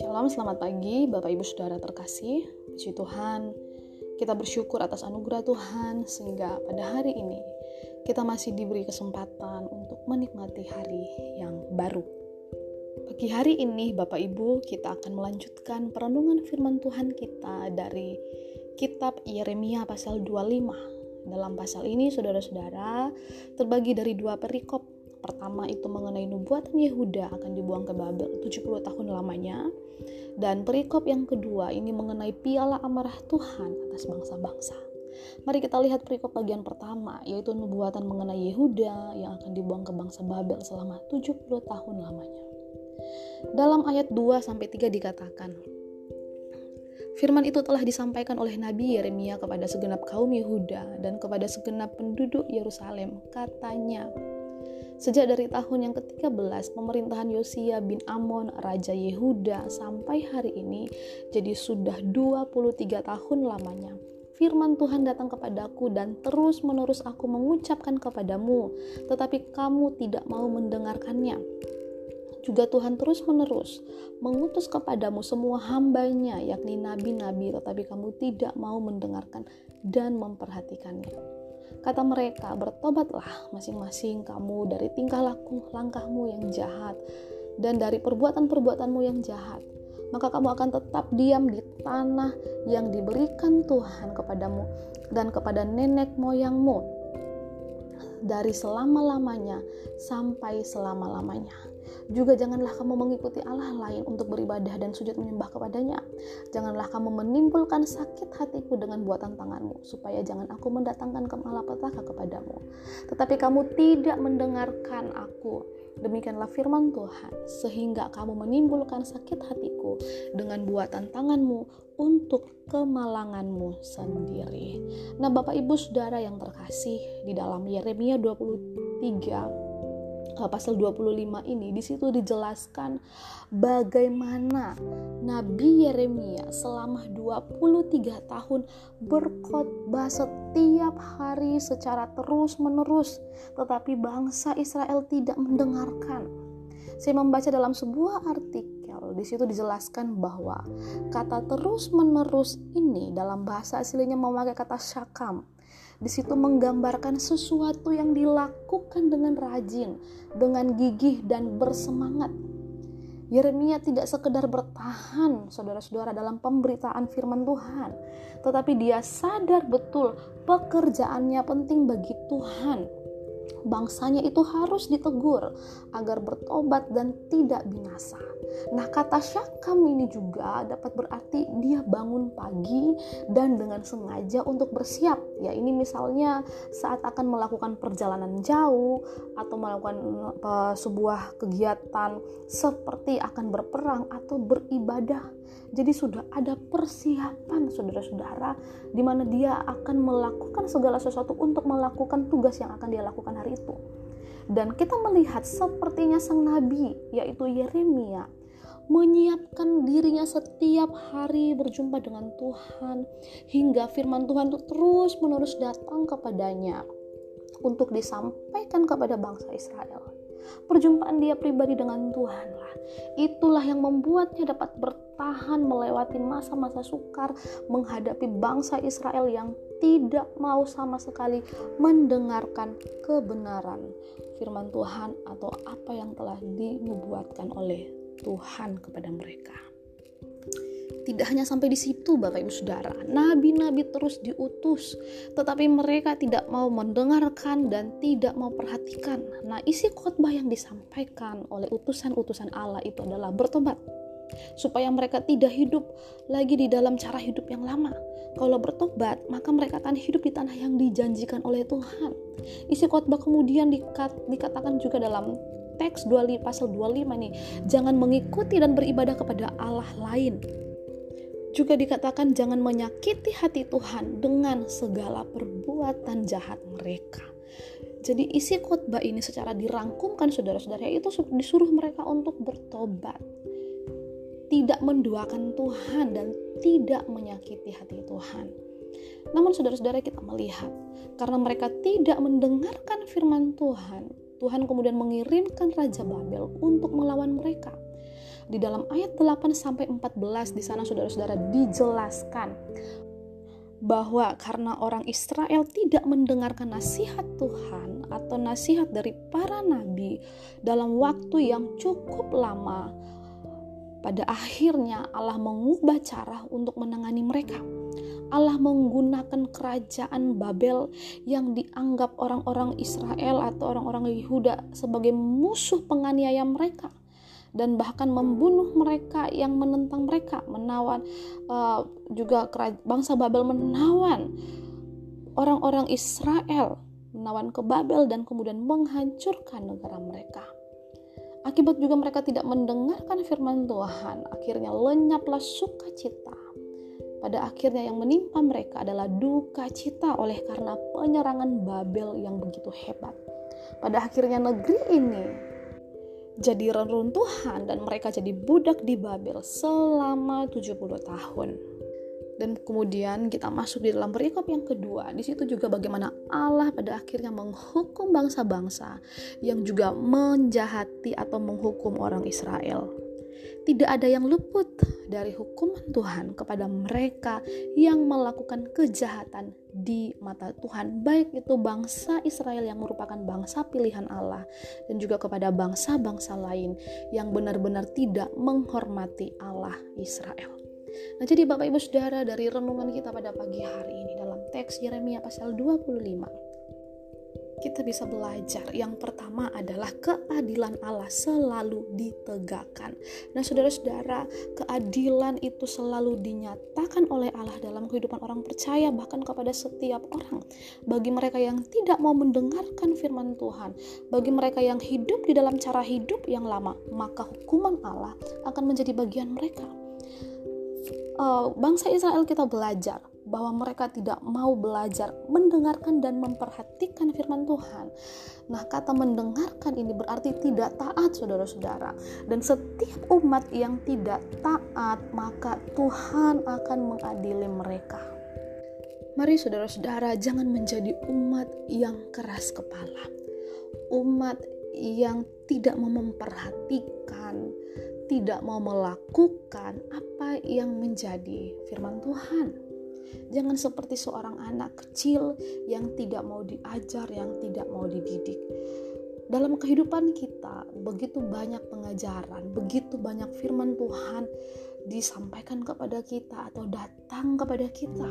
Shalom, selamat pagi Bapak Ibu Saudara terkasih. Puji Tuhan, kita bersyukur atas anugerah Tuhan sehingga pada hari ini kita masih diberi kesempatan untuk menikmati hari yang baru. Pagi hari ini Bapak Ibu kita akan melanjutkan perenungan firman Tuhan kita dari kitab Yeremia pasal 25. Dalam pasal ini saudara-saudara terbagi dari dua perikop Pertama itu mengenai nubuatan Yehuda akan dibuang ke Babel 70 tahun lamanya. Dan perikop yang kedua ini mengenai piala amarah Tuhan atas bangsa-bangsa. Mari kita lihat perikop bagian pertama, yaitu nubuatan mengenai Yehuda yang akan dibuang ke bangsa Babel selama 70 tahun lamanya. Dalam ayat 2 sampai 3 dikatakan, Firman itu telah disampaikan oleh Nabi Yeremia kepada segenap kaum Yehuda dan kepada segenap penduduk Yerusalem. Katanya, Sejak dari tahun yang ke-13 pemerintahan Yosia bin Amon, Raja Yehuda sampai hari ini jadi sudah 23 tahun lamanya. Firman Tuhan datang kepadaku dan terus menerus aku mengucapkan kepadamu, tetapi kamu tidak mau mendengarkannya. Juga Tuhan terus menerus mengutus kepadamu semua hambanya, yakni nabi-nabi, tetapi kamu tidak mau mendengarkan dan memperhatikannya. Kata mereka, bertobatlah masing-masing kamu dari tingkah laku langkahmu yang jahat dan dari perbuatan-perbuatanmu yang jahat. Maka kamu akan tetap diam di tanah yang diberikan Tuhan kepadamu dan kepada nenek moyangmu dari selama-lamanya sampai selama-lamanya. Juga janganlah kamu mengikuti Allah lain untuk beribadah dan sujud menyembah kepadanya. Janganlah kamu menimbulkan sakit hatiku dengan buatan tanganmu, supaya jangan aku mendatangkan kemalapetaka kepadamu. Tetapi kamu tidak mendengarkan aku. Demikianlah firman Tuhan, sehingga kamu menimbulkan sakit hatiku dengan buatan tanganmu untuk kemalanganmu sendiri. Nah, Bapak Ibu Saudara yang terkasih, di dalam Yeremia 23 pasal 25 ini di situ dijelaskan bagaimana Nabi Yeremia selama 23 tahun berkhotbah setiap hari secara terus-menerus tetapi bangsa Israel tidak mendengarkan. Saya membaca dalam sebuah artikel di situ dijelaskan bahwa kata terus-menerus ini dalam bahasa aslinya memakai kata syakam di situ menggambarkan sesuatu yang dilakukan dengan rajin, dengan gigih dan bersemangat. Yeremia tidak sekedar bertahan, saudara-saudara, dalam pemberitaan firman Tuhan, tetapi dia sadar betul pekerjaannya penting bagi Tuhan. Bangsanya itu harus ditegur agar bertobat dan tidak binasa. Nah, kata syakam ini juga dapat berarti dia bangun pagi dan dengan sengaja untuk bersiap. Ya, ini misalnya saat akan melakukan perjalanan jauh atau melakukan uh, sebuah kegiatan seperti akan berperang atau beribadah. Jadi sudah ada persiapan saudara-saudara di mana dia akan melakukan segala sesuatu untuk melakukan tugas yang akan dia lakukan hari itu. Dan kita melihat sepertinya sang nabi yaitu Yeremia menyiapkan dirinya setiap hari berjumpa dengan Tuhan hingga firman Tuhan itu terus menerus datang kepadanya untuk disampaikan kepada bangsa Israel. Perjumpaan dia pribadi dengan Tuhan lah. Itulah yang membuatnya dapat bertahan melewati masa-masa sukar menghadapi bangsa Israel yang tidak mau sama sekali mendengarkan kebenaran firman Tuhan atau apa yang telah dinubuatkan oleh Tuhan kepada mereka. Tidak hanya sampai di situ, Bapak Ibu Saudara, nabi-nabi terus diutus, tetapi mereka tidak mau mendengarkan dan tidak mau perhatikan. Nah, isi khotbah yang disampaikan oleh utusan-utusan Allah itu adalah bertobat, supaya mereka tidak hidup lagi di dalam cara hidup yang lama. Kalau bertobat, maka mereka akan hidup di tanah yang dijanjikan oleh Tuhan. Isi khotbah kemudian dikat, dikatakan juga dalam teks 25 pasal 25 nih, jangan mengikuti dan beribadah kepada Allah lain. Juga dikatakan jangan menyakiti hati Tuhan dengan segala perbuatan jahat mereka. Jadi isi khotbah ini secara dirangkumkan saudara-saudara itu disuruh mereka untuk bertobat. Tidak menduakan Tuhan dan tidak menyakiti hati Tuhan. Namun saudara-saudara kita melihat karena mereka tidak mendengarkan firman Tuhan, Tuhan kemudian mengirimkan Raja Babel untuk melawan mereka. Di dalam ayat 8 sampai 14 di sana saudara-saudara dijelaskan bahwa karena orang Israel tidak mendengarkan nasihat Tuhan atau nasihat dari para nabi dalam waktu yang cukup lama, pada akhirnya Allah mengubah cara untuk menangani mereka. Allah menggunakan kerajaan Babel yang dianggap orang-orang Israel atau orang-orang Yehuda sebagai musuh penganiaya mereka dan bahkan membunuh mereka yang menentang mereka, menawan uh, juga bangsa Babel menawan orang-orang Israel, menawan ke Babel dan kemudian menghancurkan negara mereka. Akibat juga mereka tidak mendengarkan firman Tuhan, akhirnya lenyaplah sukacita. Pada akhirnya yang menimpa mereka adalah duka cita oleh karena penyerangan Babel yang begitu hebat. Pada akhirnya negeri ini jadi reruntuhan dan mereka jadi budak di Babel selama 70 tahun. Dan kemudian kita masuk di dalam perikop yang kedua. Di situ juga bagaimana Allah pada akhirnya menghukum bangsa-bangsa yang juga menjahati atau menghukum orang Israel. Tidak ada yang luput dari hukuman Tuhan kepada mereka yang melakukan kejahatan di mata Tuhan, baik itu bangsa Israel yang merupakan bangsa pilihan Allah, dan juga kepada bangsa-bangsa lain yang benar-benar tidak menghormati Allah Israel. Nah, jadi Bapak Ibu Saudara dari renungan kita pada pagi hari ini dalam teks Yeremia pasal 25 kita bisa belajar. Yang pertama adalah keadilan Allah selalu ditegakkan. Nah, saudara-saudara, keadilan itu selalu dinyatakan oleh Allah dalam kehidupan orang percaya, bahkan kepada setiap orang. Bagi mereka yang tidak mau mendengarkan firman Tuhan, bagi mereka yang hidup di dalam cara hidup yang lama, maka hukuman Allah akan menjadi bagian mereka. Uh, bangsa Israel kita belajar bahwa mereka tidak mau belajar mendengarkan dan memperhatikan firman Tuhan. Nah, kata mendengarkan ini berarti tidak taat, saudara-saudara. Dan setiap umat yang tidak taat, maka Tuhan akan mengadili mereka. Mari saudara-saudara, jangan menjadi umat yang keras kepala. Umat yang tidak memperhatikan, tidak mau melakukan apa yang menjadi firman Tuhan. Jangan seperti seorang anak kecil yang tidak mau diajar, yang tidak mau dididik. Dalam kehidupan kita, begitu banyak pengajaran, begitu banyak firman Tuhan disampaikan kepada kita atau datang kepada kita.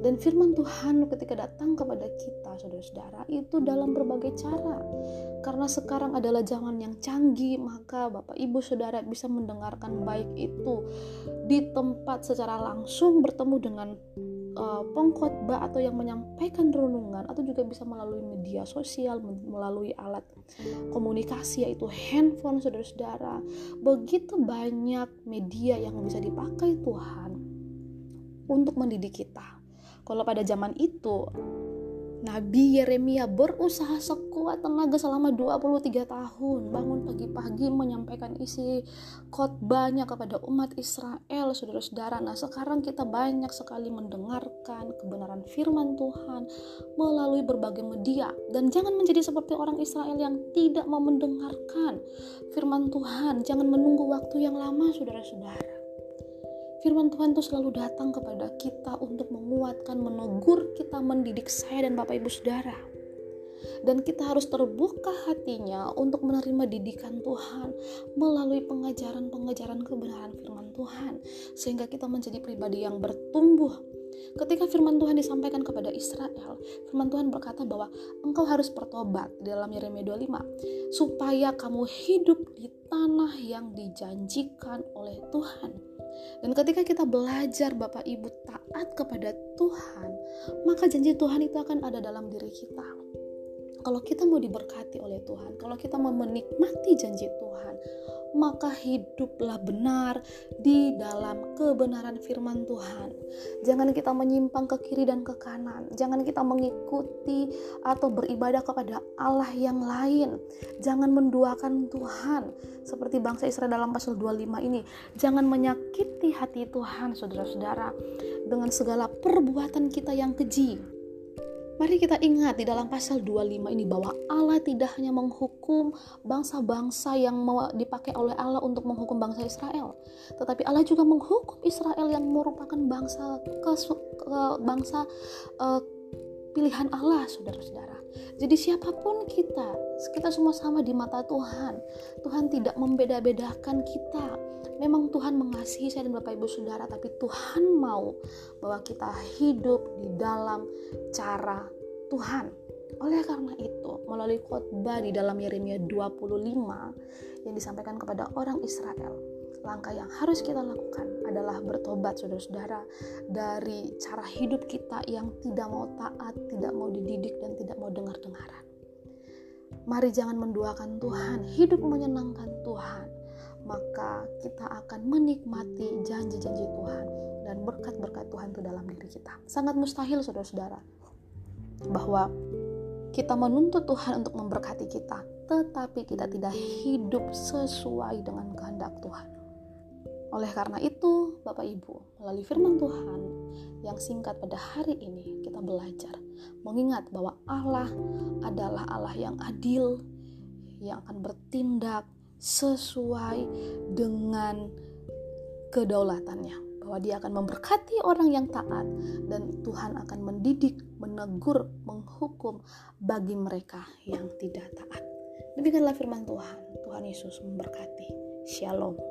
Dan firman Tuhan ketika datang kepada kita, saudara-saudara, itu dalam berbagai cara. Karena sekarang adalah zaman yang canggih, maka Bapak Ibu Saudara bisa mendengarkan baik itu di tempat secara langsung bertemu dengan uh, pengkhotbah atau yang menyampaikan renungan atau juga bisa melalui media sosial, melalui alat komunikasi yaitu handphone saudara-saudara. Begitu banyak media yang bisa dipakai Tuhan untuk mendidik kita kalau pada zaman itu Nabi Yeremia berusaha sekuat tenaga selama 23 tahun. Bangun pagi-pagi menyampaikan isi khotbahnya kepada umat Israel. Saudara-saudara nah sekarang kita banyak sekali mendengarkan kebenaran firman Tuhan melalui berbagai media. Dan jangan menjadi seperti orang Israel yang tidak mau mendengarkan firman Tuhan. Jangan menunggu waktu yang lama saudara-saudara Firman Tuhan itu selalu datang kepada kita untuk menguatkan, menegur kita, mendidik saya dan Bapak Ibu Saudara. Dan kita harus terbuka hatinya untuk menerima didikan Tuhan melalui pengajaran-pengajaran kebenaran firman Tuhan. Sehingga kita menjadi pribadi yang bertumbuh. Ketika firman Tuhan disampaikan kepada Israel, firman Tuhan berkata bahwa engkau harus bertobat dalam Yeremia 25 supaya kamu hidup di tanah yang dijanjikan oleh Tuhan dan ketika kita belajar Bapak Ibu taat kepada Tuhan, maka janji Tuhan itu akan ada dalam diri kita. Kalau kita mau diberkati oleh Tuhan, kalau kita mau menikmati janji Tuhan, maka hiduplah benar di dalam kebenaran firman Tuhan. Jangan kita menyimpang ke kiri dan ke kanan. Jangan kita mengikuti atau beribadah kepada Allah yang lain. Jangan menduakan Tuhan seperti bangsa Israel dalam pasal 25 ini. Jangan menyakiti hati Tuhan, saudara-saudara, dengan segala perbuatan kita yang keji Mari kita ingat di dalam pasal 25 ini bahwa Allah tidak hanya menghukum bangsa-bangsa yang dipakai oleh Allah untuk menghukum bangsa Israel, tetapi Allah juga menghukum Israel yang merupakan bangsa ke, ke bangsa uh, pilihan Allah, saudara-saudara. Jadi siapa pun kita, kita semua sama di mata Tuhan. Tuhan tidak membeda-bedakan kita. Memang Tuhan mengasihi saya dan Bapak Ibu Saudara, tapi Tuhan mau bahwa kita hidup di dalam cara Tuhan. Oleh karena itu, melalui khotbah di dalam Yeremia 25 yang disampaikan kepada orang Israel, langkah yang harus kita lakukan adalah bertobat saudara-saudara dari cara hidup kita yang tidak mau taat, tidak mau dididik dan tidak mau dengar-dengaran. Mari jangan menduakan Tuhan, hidup menyenangkan Tuhan, maka kita akan menikmati janji-janji Tuhan dan berkat-berkat Tuhan itu dalam diri kita. Sangat mustahil saudara-saudara bahwa kita menuntut Tuhan untuk memberkati kita, tetapi kita tidak hidup sesuai dengan kehendak Tuhan. Oleh karena itu, Bapak Ibu, melalui firman Tuhan yang singkat pada hari ini, kita belajar mengingat bahwa Allah adalah Allah yang adil, yang akan bertindak sesuai dengan kedaulatannya bahwa dia akan memberkati orang yang taat dan Tuhan akan mendidik, menegur, menghukum bagi mereka yang tidak taat. Demikianlah firman Tuhan. Tuhan Yesus memberkati. Shalom.